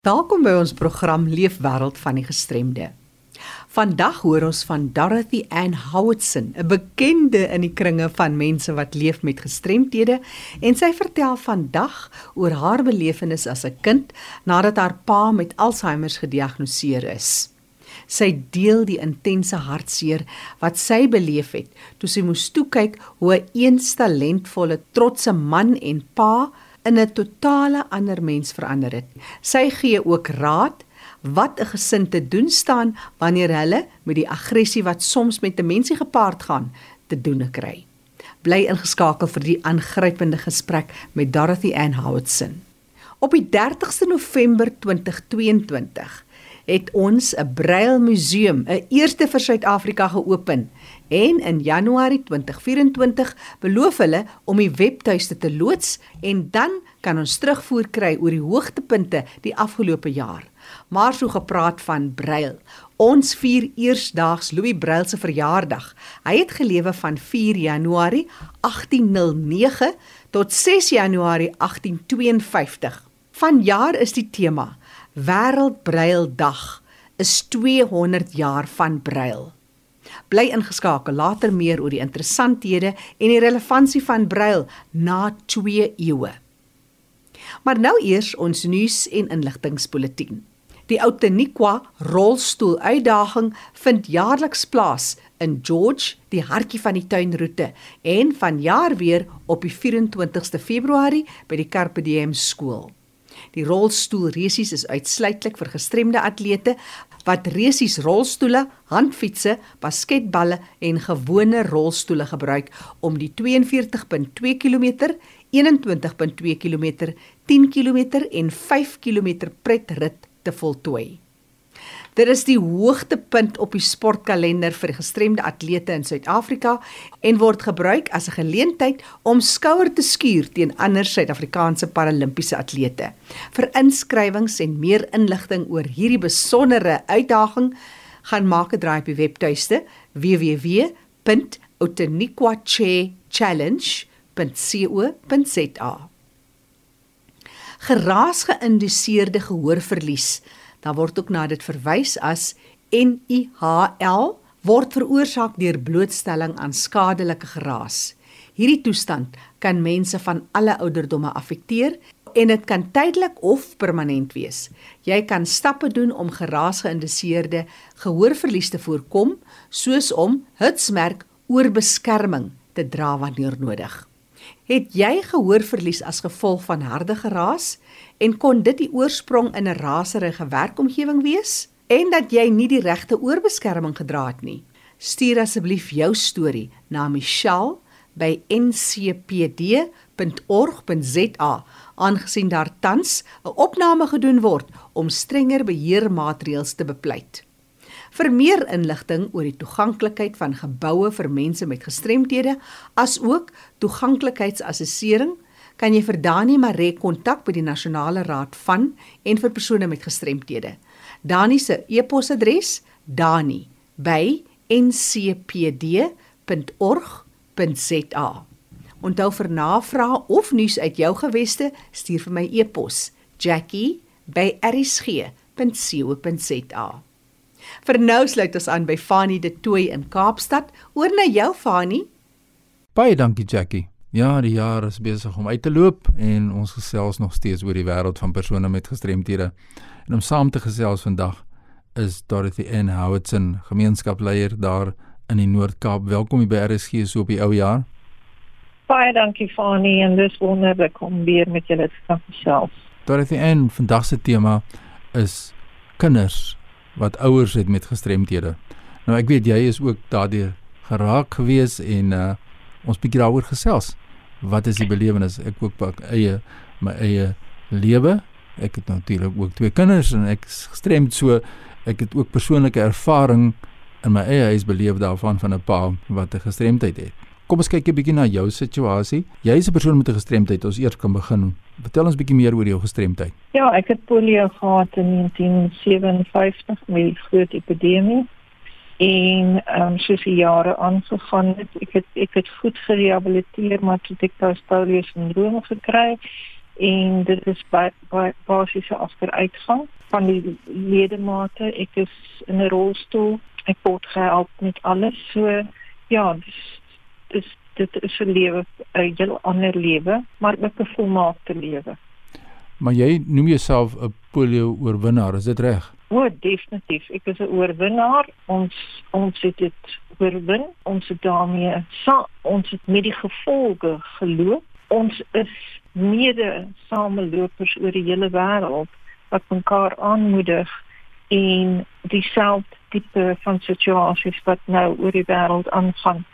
Welkom by ons program Leefwêreld van die Gestremde. Vandag hoor ons van Dorothy Ann Howardson, 'n bekende in die kringe van mense wat leef met gestremthede, en sy vertel vandag oor haar belewenis as 'n kind nadat haar pa met Alzheimer gediagnoseer is. Sy deel die intense hartseer wat sy beleef het toe sy moes toe kyk hoe 'n eens talentvolle, trotse man en pa in 'n totale ander mens verander het. Sy gee ook raad wat 'n gesin te doen staan wanneer hulle met die aggressie wat soms met 'n mensie gepaard gaan te doen kry. Bly ingeskakel vir die aangrypende gesprek met Dorothy Ann Howardson. Op die 30ste November 2022 het ons 'n Braille museum, 'n eerste vir Suid-Afrika geopen en in Januarie 2024 beloof hulle om die webtuiste te loods en dan kan ons terugvoer kry oor die hoogtepunte die afgelope jaar. Maar so gepraat van Braille. Ons vier eersdaags Louis Braille se verjaardag. Hy het gelewe van 4 Januarie 1809 tot 6 Januarie 1852. Vanjaar is die tema Wêreld Braille Dag is 200 jaar van Braille. Bly ingeskakel later meer oor die interessanthede en die relevantie van Braille na 2 eeue. Maar nou eers ons nuus en inligtingspulsatie. Die Outeniqua rolstoel uitdaging vind jaarliks plaas in George, die hartjie van die tuinroete en vanjaar weer op die 24ste Februarie by die Carpe Diem skool. Die rolstoel resies is uitsluitlik vir gestremde atlete wat resies rolstoele, handfietsse, basketballe en gewone rolstoele gebruik om die 42.2 km, 21.2 km, 10 km en 5 km pretrit te voltooi. Dit is die hoogtepunt op die sportkalender vir gestremde atlete in Suid-Afrika en word gebruik as 'n geleentheid om skouer te skuur teen ander Suid-Afrikaanse paralimpiese atlete. Vir inskrywings en meer inligting oor hierdie besondere uitdaging, gaan maak 'n draai op die webtuiste www.oteniquachallenge.co.za. Geraas geïnduseerde gehoorverlies dan word ook na dit verwys as NIHL word veroorsaak deur blootstelling aan skadelike geraas. Hierdie toestand kan mense van alle ouderdomme affekteer en dit kan tydelik of permanent wees. Jy kan stappe doen om geraas geïnduseerde gehoorverlies te voorkom, soos om hitsmerk oorbeskerming te dra wanneer nodig. Het jy gehoorverlies as gevolg van harde geraas en kon dit die oorsprong in 'n raserige werkomgewing wees en dat jy nie die regte oorbeskerming gedra het nie? Stuur asseblief jou storie na Michelle by ncpd.org.za aangesien daar tans 'n opname gedoen word om strenger beheermaatreëls te bepleit. Vir meer inligting oor die toeganklikheid van geboue vir mense met gestremthede, asook toeganklikheidsassessering, kan jy vir Dani Maree kontak by die Nasionale Raad van en vir persone met gestremthede. Dani se e-posadres: dani@ncpd.org.za. Onthou vir navrae of nuus uit jou geweste, stuur vir my e-pos: jackie@rsg.co.za. Vir nou sluit ons aan by Fanie de Tooi in Kaapstad. Oor na jou Fanie. Baie dankie Jackie. Ja, die jaar is besig om uit te loop en ons gesels nog steeds oor die wêreld van persone met gestremthede. En om saam te gesels vandag is Dorothy N Howardson, gemeenskapsleier daar in die Noord-Kaap. Welkom by RSG so op die ou jaar. Baie dankie Fanie en dis wonderlik om weer met julle te gesels. Dorothy N, vandag se tema is kinders wat ouers het met gestremthede. Nou ek weet jy is ook daardeur geraak gewees en uh ons bietjie daaroor gesels. Wat is die belewenis? Ek ook pak eie my eie lewe. Ek het natuurlik ook twee kinders en ek gestremd so ek het ook persoonlike ervaring in my eie huis beleef daarvan van 'n pa wat 'n gestremdheid het. Kom ons kyk 'n bietjie na jou situasie. Jy is 'n persoon met 'n gestremdheid. Ons eers kan begin. Vertel ons bietjie meer oor jou gestremdheid. Ja, ek het polio gehad in 1957 met die groot epidemie. En ehm um, soos die jare aangegaan het, ek het ek het goed gerehabiliteer, maar toe ek daai polio sindroom gekry en dit is by, by basiese agteruitgang van die ledemate. Ek is in 'n rolstoel. Ek word gehelp met alles. So ja, dis dis dit is 'n lewe, 'n heel ander lewe, maar ook 'n volmaakte lewe. Maar jy noem jouself 'n polio oorwinnaar, is dit reg? O, definitief. Ek is 'n oorwinnaar. Ons ons het dit oorwin. Ons het daarmee sa ons het met die gevolge geloop. Ons is mede samelopers oor die hele wêreld wat mekaar aanmoedig en dieselfde tipe van situasies wat nou oor die wêreld aangaan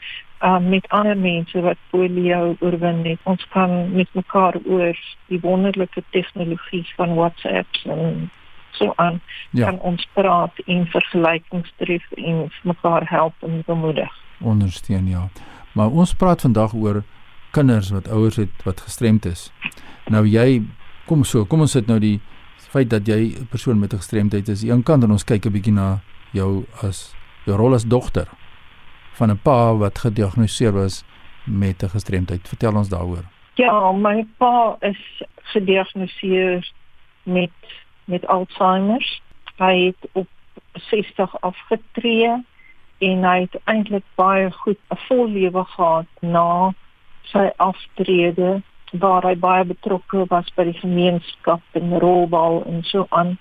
um, met ander mense wat polio oorwin het. Ons kan met mekaar oor die wonderlike tegnologie van WhatsApp en so aan ja. kan ons praat en vergelykings tref en mekaar help en bemoedig. Ondersteun ja. Maar ons praat vandag oor kinders wat ouers het wat gestremd is. Nou jy kom so, kom ons sit nou die feit dat jy 'n persoon met 'n gestremdheid is. Een kant en ons kyk 'n bietjie na jou as jou rol as dogter van 'n pa wat gediagnoseer was met 'n gestremdheid. Vertel ons daaroor. Ja, my pa is gediagnoseer met met Alzheimer. Hy het op 60 afgetree en hy het eintlik baie goed 'n vol lewe gehad na sy aftrede waar hy baie betrokke was by die gemeenskap en rolbal en so aan.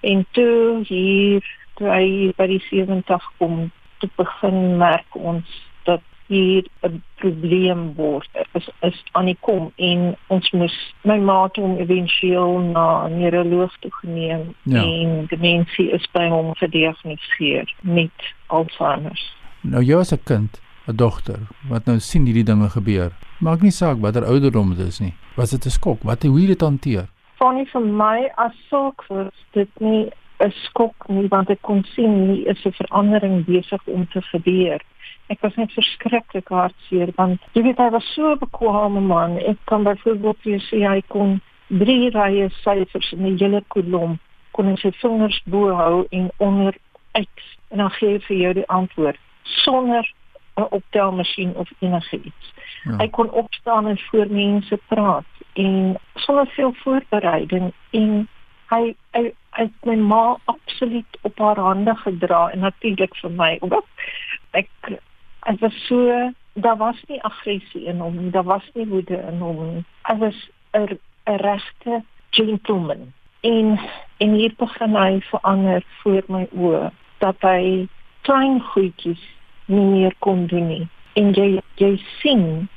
En toe hier toe hy by die 70 kom, te begin merk ons dat hier 'n probleem word is is aan die kom en ons moes my ma toe om eventueel na 'n neuroloog toe geneem ja. en demensie is by hom gediagnoseer met Alzheimer. Nou jy as 'n kind, 'n dogter wat nou sien hierdie dinge gebeur. Maak nie saak watter ouderdom dit is nie. Was dit 'n skok? Wat hoe het dit hanteer? Funny vir my as sulk was dit nie 'n skok nie want ek kon sien nie is 'n verandering besig om te gebeur. Ek was net verskriklik hartseer want jy weet hy was so bekwame man. Ek kan byvoorbeeld vir sê hy kon drie rye syfers in 'n hele kolom kon hy sy vingers bo hou en onder X en dan gee hy vir jou die antwoord sonder 'n optelmasjien of enigiets. Ja. Hy kon opstaan en voor mense praat en sonder veel voorbereiding en hy hy het my ma absoluut op haar hande gedra en natuurlik vir my ook ek ek was so daar was nie aggressie in hom daar was nie woede in hom hy was 'n 'n regte gentleman. En en hier begin hy verander voor my oë dat hy klein goedjies nie meer kon doen nie. En jy jy sien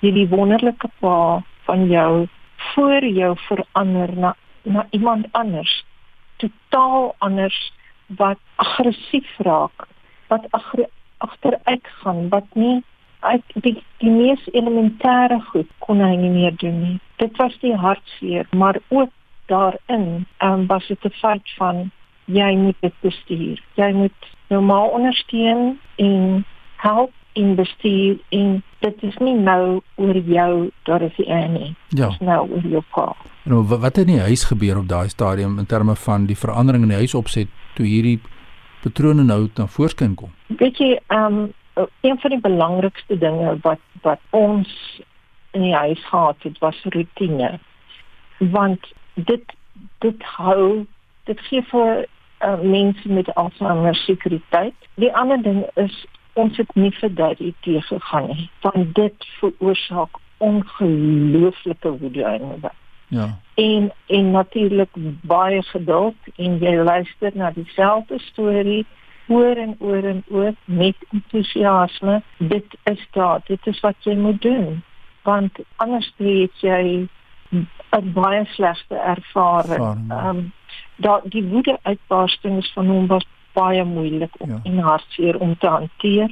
hierdie wonderlike pa van jou voor jou verander na na iemand anders totaal anders wat aggressief raak wat agteruit gaan wat nie uit die die mees elementêre goed kon hy nie meer doen nie. Dit was die hartseer maar ook daarin um, was dit 'n feit van jy moet dit bestuur. Jy moet normaal ondersteun en help in bestuur en dit is nie nou oor jou daar is die nie ja. is nou oor jou pa Nou wat het in die huis gebeur op daai stadium in terme van die verandering in die huisopset toe hierdie patrone nou na voorskyn kom? Weet jy, ehm um, een van die belangrikste dinge wat wat ons in die huis gehad het, was rotine. Want dit dit hou dit gee vir uh, mense met Alzheimer sekuriteit. Die ander ding is ons het nie vir dit teëgegaan nie. Want dit veroorsaak ongelooflike woede in my. Ja. En en natuurlik baie geduld en jy luister na dieselfde storie oor en oor en oor met entoesiasme. Dit is daar, dit is wat jy moet doen. Want anders weet jy 'n baie slegte ervaring. Ehm um, dat die woede uitbarstings van hom was baie moeilik om ja. en hartseer om te hanteer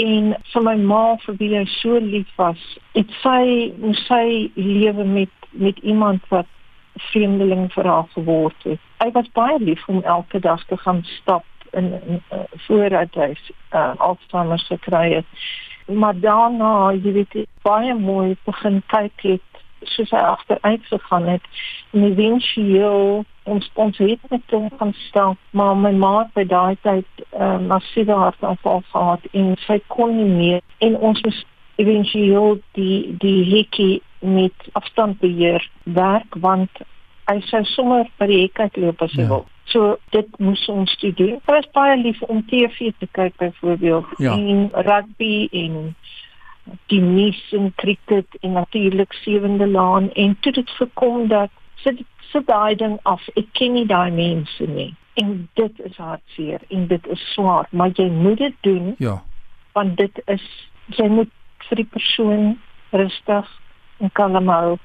en vir my ma vir wie hy so lief was, het sy sy lewe met met iemand wat vreemdeling vir haar geword het. Hy was baie lief om elke dag te gaan stap in, in uh, vooruit hy uh, Alzheimer gekry het. Maar daarna, jy weet, baie mooi begin kyk het soos hy agteruit gegaan het en eventueel ons ons het met hom gaan stap maar my ma het by daai tyd 'n uh, eh, massiewe hartaanval gehad en sy kon nie meer en ons moes eventueel die die hekkie met afstandbeheer werk want hy sou sommer by die hek uitloop as hy Ja. wil. So dit moes ons toe doen. Hy was baie lief om TV te kyk byvoorbeeld Ja. en rugby en tennis en cricket en natuurlik sewende laan en toe dit gekom dat sit sit daai ding af. Ek ken nie daai mense nie. En dit is hartseer en dit is swaar, maar jy moet dit doen Ja. want dit is jy moet vir die persoon rustig en kalm hou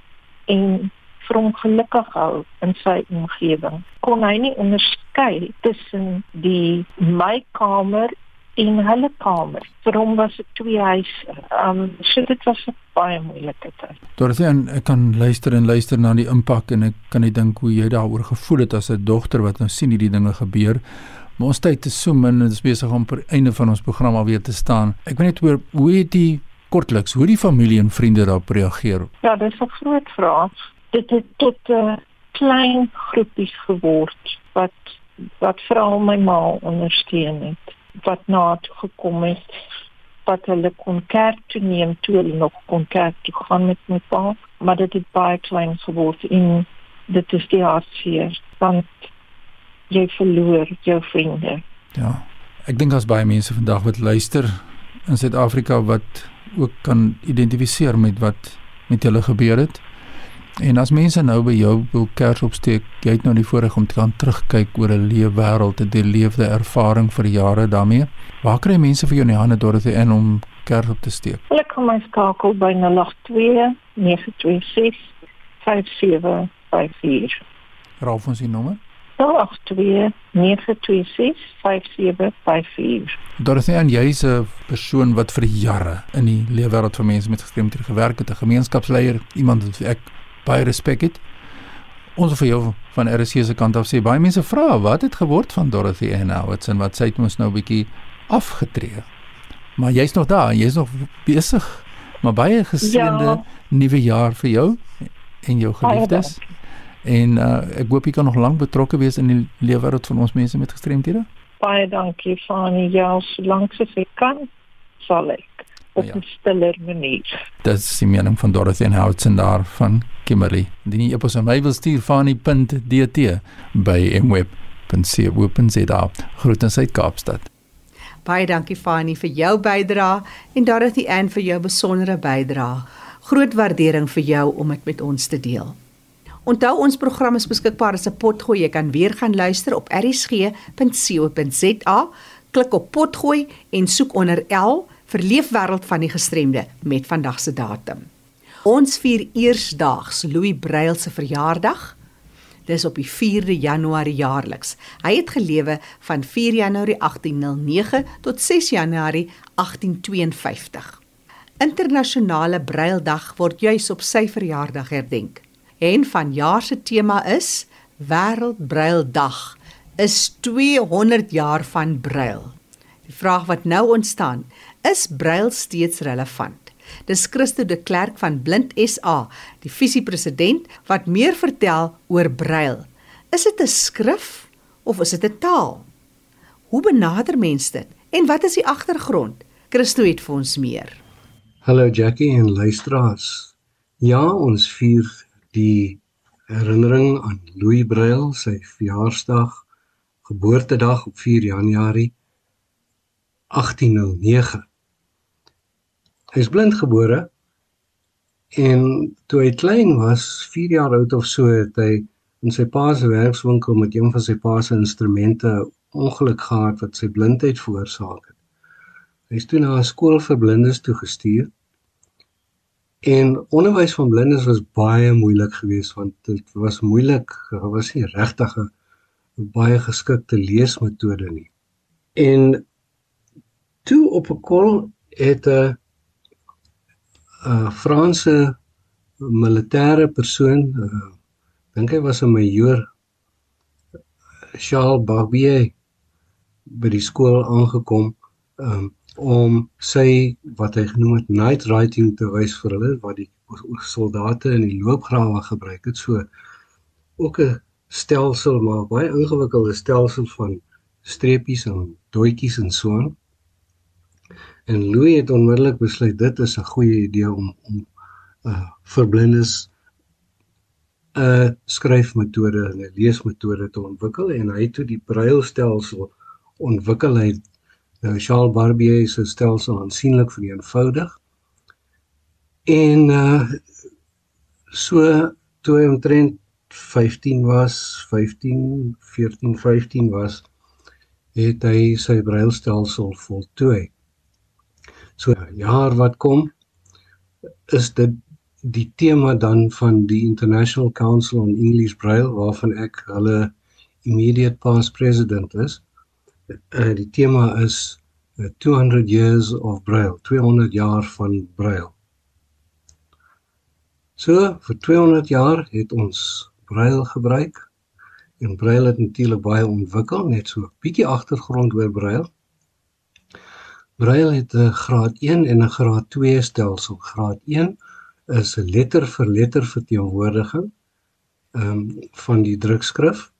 en vir hom gelukkig hou in sy omgewing. Kon hy nie onderskei tussen die my kamer en hulle kamer. Vir hom was dit twee huise. Um so dit was 'n baie moeilike tyd. Dorothea, en ek kan luister en luister na die impak en ek kan nie dink hoe jy daaroor gevoel het as 'n dogter wat nou sien hierdie dinge gebeur. Maar ons tyd is so min en dit is besig om per einde van ons program alweer te staan. Ek weet net oor hoe het die kortliks, hoe die familie en vriende daarop reageer? Ja, dis 'n groot vraag. Dit het tot 'n klein groepies geword wat wat veral my ma ondersteun het. Wat na toe gekom het wat hulle kon kerk toe neem toe hulle nog kon kerk toe gaan met my pa, maar dit het baie klein geword en dit is die hartseer want jy verloor jou vriende. Ja. Ek dink daar's baie mense vandag wat luister in Suid-Afrika wat ook kan identifiseer met wat met hulle gebeur het. En as mense nou by jou wil kers opsteek, jy het nou die voorreg om te kan terugkyk oor 'n lewe wêreld, 'n deurleefde ervaring vir jare daarmee. Waar kry mense vir jou in die hande Dorothy in om kers op te steek? Hulle kan my skakel by 082 926 5754. Raaf ons die nommer. 082 926 5754. Dorothy, en jy's 'n persoon wat vir jare in die lewe wêreld van mense met gestremdhede gewerk het, 'n gemeenskapsleier, iemand wat ek baie respek het. Ons vir jou van RC se kant af sê baie mense vra wat het geword van Dorothy Ann Howitz en wat sy het mos nou 'n bietjie afgetree. Maar jy's nog daar, jy's nog besig. Maar baie geseënde Ja. nuwe jaar vir jou en jou geliefdes. En uh, ek hoop jy kan nog lank betrokke wees in die lewe wêreld van ons mense met gestremdhede. Baie dankie Fani. Ja, solank as ek kan, sal ek op Ja. 'n stiller manier. Dit is die mening van Dorothy en Houtsen daar van Kimberley. Die epos aan my wil stuur fani.dt by mweb.co.za. Groetens uit Kaapstad. Baie dankie Fani vir jou bydrae en Dorothy Ann vir jou besondere bydrae. Groot waardering vir jou om dit met ons te deel. Onthou ons program is beskikbaar as 'n potgooi. Jy kan weer gaan luister op rsg.co.za. Klik op potgooi en soek onder L vir Leefwêreld van die Gestremde met vandag se datum. Ons vier eersdaags Louis Braille se verjaardag. Dis op die 4de Januarie jaarliks. Hy het gelewe van 4 Januarie 1809 tot 6 Januarie 1852. Internasionale Brailledag word juis op sy verjaardag herdenk. En vanjaar se tema is Wêreld Brailledag is 200 jaar van Braille. Die vraag wat nou ontstaan, is Braille steeds relevant? Dis Christo de Klerk van Blind SA, die visiepresident wat meer vertel oor Braille. Is dit 'n skrif of is dit 'n taal? Hoe benader mense dit en wat is die agtergrond? Christo het vir ons meer. Hallo Jackie en luisteraars. Ja, ons vier die herinnering aan Louis Braille, sy verjaarsdag, geboortedag op 4 Januarie 1809. Hy is blindgebore en toe hy klein was, 4 jaar oud of so, het hy in sy pa se werkswinkel met een van sy pa se instrumente ongeluk gehad wat sy blindheid veroorsaak het. Hy is toe na 'n skool vir blindes toe gestuur. En onderwys van blindes was baie moeilik geweest want dit was moeilik, daar was nie regtig 'n baie geskikte leesmetode nie. En toe op 'n kol het 'n 'n Franse militêre persoon, uh, dink hy was 'n majoor Charles Barbier by die skool aangekom um, om sy wat hy genoem het night writing te wys vir hulle wat die soldate in die loopgrawe gebruik het so ook 'n stelsel maar baie ingewikkelde stelsel van streepies en doetjies en so aan. En Louis het onmiddellik besluit dit is 'n goeie idee om om uh vir blindes 'n skryfmetode en 'n leesmetode te ontwikkel en hy het toe die brailstelsel ontwikkel. Hy nou Charles Barbier se stelsel aansienlik vereenvoudig. En uh so toe hy omtrent 15 was 15 14 15 was het hy sy brailstelsel voltooi so jaar wat kom is dit die tema dan van die International Council on English Braille waarvan ek hulle immediate past president is. Uh, die tema is uh, 200 years of Braille, 200 jaar van Braille. So, vir 200 jaar het ons Braille gebruik en Braille het natuurlik baie ontwikkel, net so 'n bietjie agtergrond oor Braille. Braille het 'n graad 1 en 'n graad 2 stelsel. Graad 1 is 'n letter vir letter verteenwoordiging ehm um, van die drukskrif.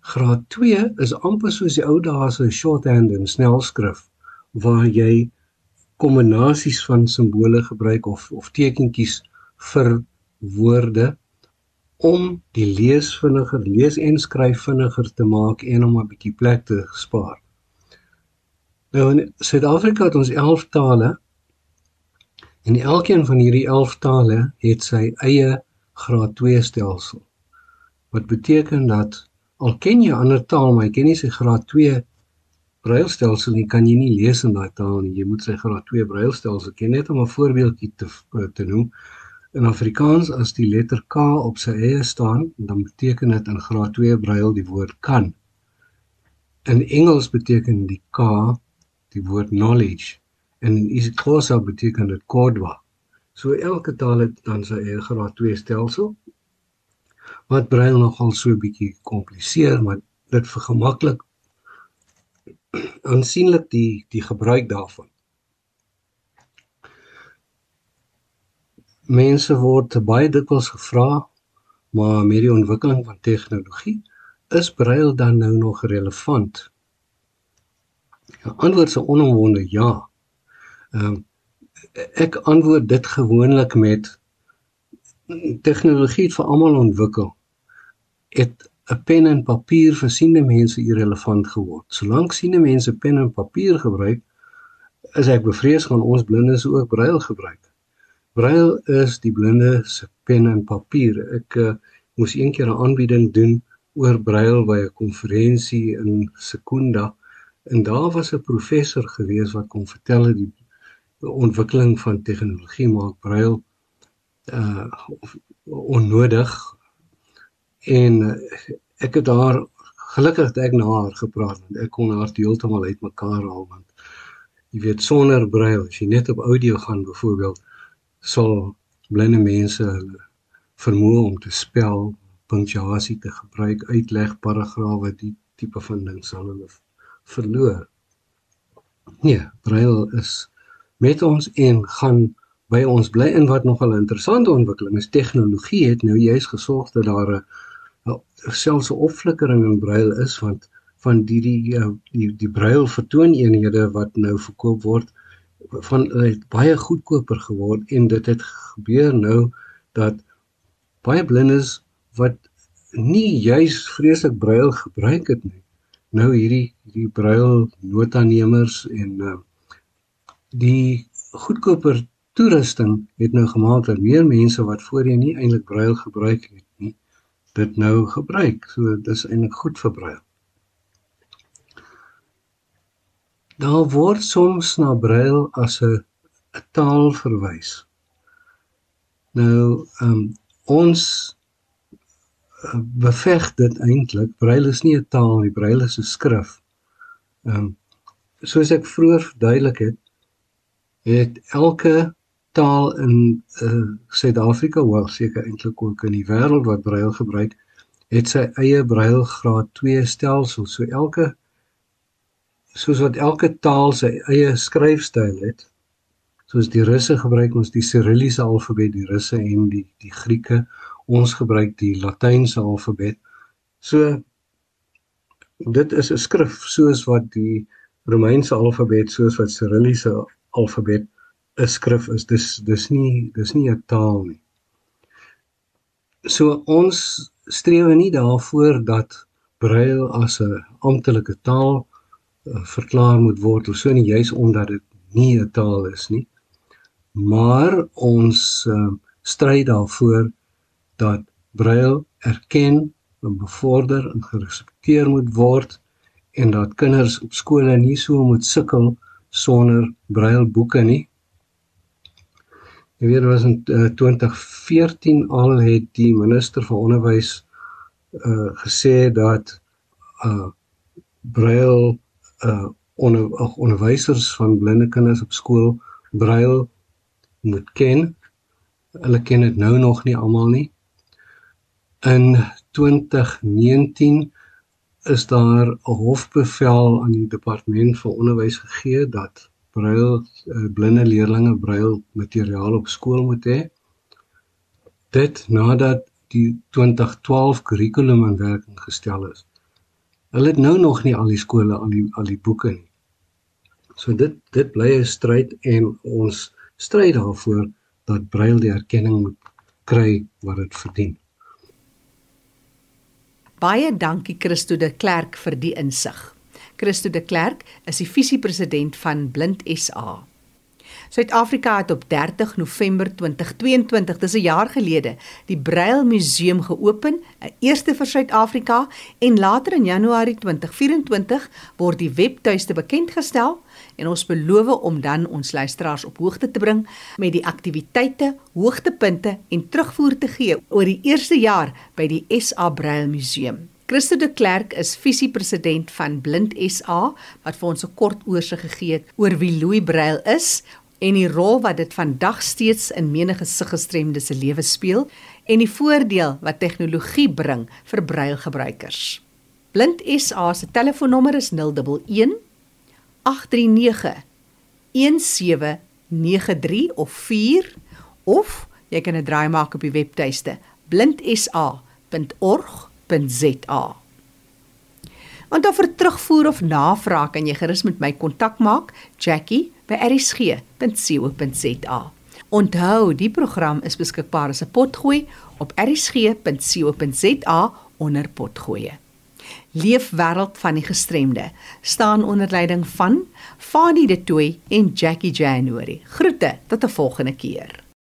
Graad 2 is amper soos die ou dae se shorthand en snelskrif waar jy kombinasies van simbole gebruik of of tekentjies vir woorde om die lees vinniger lees en skryf vinniger te maak en om 'n bietjie plek te spaar. Nou in Suid-Afrika het ons 11 tale En elkeen van hierdie 11 tale het sy eie graad 2 stelsel. Wat beteken dat al ken jy 'n ander taal, maar jy ken nie sy graad 2 brailstelsel nie, kan jy nie lees in daai taal nie. Jy moet sy graad 2 brailstelsel ken. Net om 'n voorbeeldjie te te noem. In Afrikaans as die letter K op sy eie staan, dan beteken dit in graad 2 brail die woord kan. In Engels beteken die K die woord knowledge en isiXhosa beteken dit kodwa. So elke taal het dan sy eie graad 2 stelsel. Wat brail nogal so 'n bietjie kompliseer, maar dit vergemaklik aansienlik die die gebruik daarvan. Mense word baie dikwels gevra, maar met die ontwikkeling van tegnologie is brail dan nou nog relevant? Die antwoord 'n onomwonde ja. Ehm um, ek antwoord dit gewoonlik met tegnologie vir almal ontwikkel. Het 'n pen en papier vir siende mense irrelevant geword. Solank siende mense pen en papier gebruik, is ek bevrees gaan ons blindes ook brail gebruik. Brail is die blinde se pen en papier. Ek uh, moes eendag 'n aanbieding doen oor brail by 'n konferensie in Sekunda en daar was 'n professor gewees wat kon vertel het die ontwikkeling van tegnologie maak brail uh onnodig. En uh, ek het daar gelukkig het ek na haar gepraat want ek kon haar heeltemal uitmekaar haal want jy weet sonder brail as jy net op audio gaan byvoorbeeld sal blinde mense hulle vermoë om te spel punctuasie te gebruik uitleg paragrawe die tipe van ding sal hulle verloor nee brail is met ons en gaan by ons bly in wat nogal 'n interessante ontwikkeling is. Tegnologie het nou juis gesorg dat daar 'n selfs 'n opflikkering in brail is want van die die eh, die, die brail vertooneenhede wat nou verkoop word van het baie goedkoper geword en dit het gebeur nou dat baie blindes wat nie juis vreeslik brail gebruik het nie nou hierdie hierdie brail notanemers en uh, die goedkoper toerusting het nou gemaak dat meer mense wat voorheen nie eintlik brail gebruik het nie, dit nou gebruik. So dis eintlik goed vir brail. Daar word soms na brail as 'n taal verwys. Nou, ehm um, ons uh, beveg dit eintlik. Brail is nie 'n taal nie, brail is 'n skrif. Ehm um, soos ek vroeër verduidelik het, het elke taal in uh, Suid-Afrika, wel seker eintlik ook in die wêreld wat brail gebruik, het sy eie brail graad 2 stelsel. So elke soos wat elke taal sy eie skryfstyl het, soos die Russe gebruik ons die Cyrilliese alfabet, die Russe en die die Grieke, ons gebruik die Latynse alfabet. So dit is 'n skrif soos wat die Romeinse alfabet soos wat Cyrilliese alfabet 'n skrif is. Dis dis nie dis nie 'n taal nie. So ons streef nie daarvoor dat brail as 'n amptelike taal uh, verklaar moet word of so nie juis omdat dit nie 'n taal is nie. Maar ons uh, stry daarvoor dat brail erken en bevorder en gerespekteer moet word en dat kinders op skole nie so moet sukkel sonder brailboeke nie. Jy weet was in uh, eh, 2014 al het die minister van onderwys uh gesê dat uh brail uh onder, onderwysers van blinde kinders op skool brail moet ken. Hulle ken dit nou nog nie almal nie. In 2019 is daar 'n hofbevel aan die departement van onderwys gegee dat brail uh, blinde leerders brail materiaal op skool moet hê. Dit nadat die 2012 kurrikulum in werking gestel is. Hulle het nou nog nie al die skole al die al die boeke nie. So dit dit bly 'n stryd en ons stry daarvoor dat brail die erkenning moet kry wat dit verdien. Baie dankie Christo de Klerk vir die insig. Christo de Klerk is die visiepresident van Blind SA. Suid-Afrika het op 30 November 2022, dis 'n jaar gelede, die Braille Museum geopen, 'n eerste vir Suid-Afrika en later in Januarie 2024 word die webtuiste bekend gestel en ons beloof om dan ons luisteraars op hoogte te bring met die aktiwiteite, hoogtepunte en terugvoer te gee oor die eerste jaar by die SA Braille Museum. Christo de Klerk is visiepresident van Blind SA wat vir ons 'n kort oorsig gegee het oor wie Louis Braille is, en die rol wat dit vandag steeds in menige siggestremdes se lewe speel en die voordeel wat tegnologie bring vir brailgebruikers. Blind SA se telefoonnommer is 011 839 1793 of 4 of jy kan 'n draai maak op die webtuiste blindsa.org.za. Want of vir terugvoer of navraag kan jy gerus met my kontak maak, Jackie by erisg.co.za. Onthou, die program is beskikbaar as 'n potgooi op erisg.co.za onder potgooi. Leef wêreld van die gestremde staan onder leiding van Fanie De Tooy en Jackie January. Groete tot 'n volgende keer.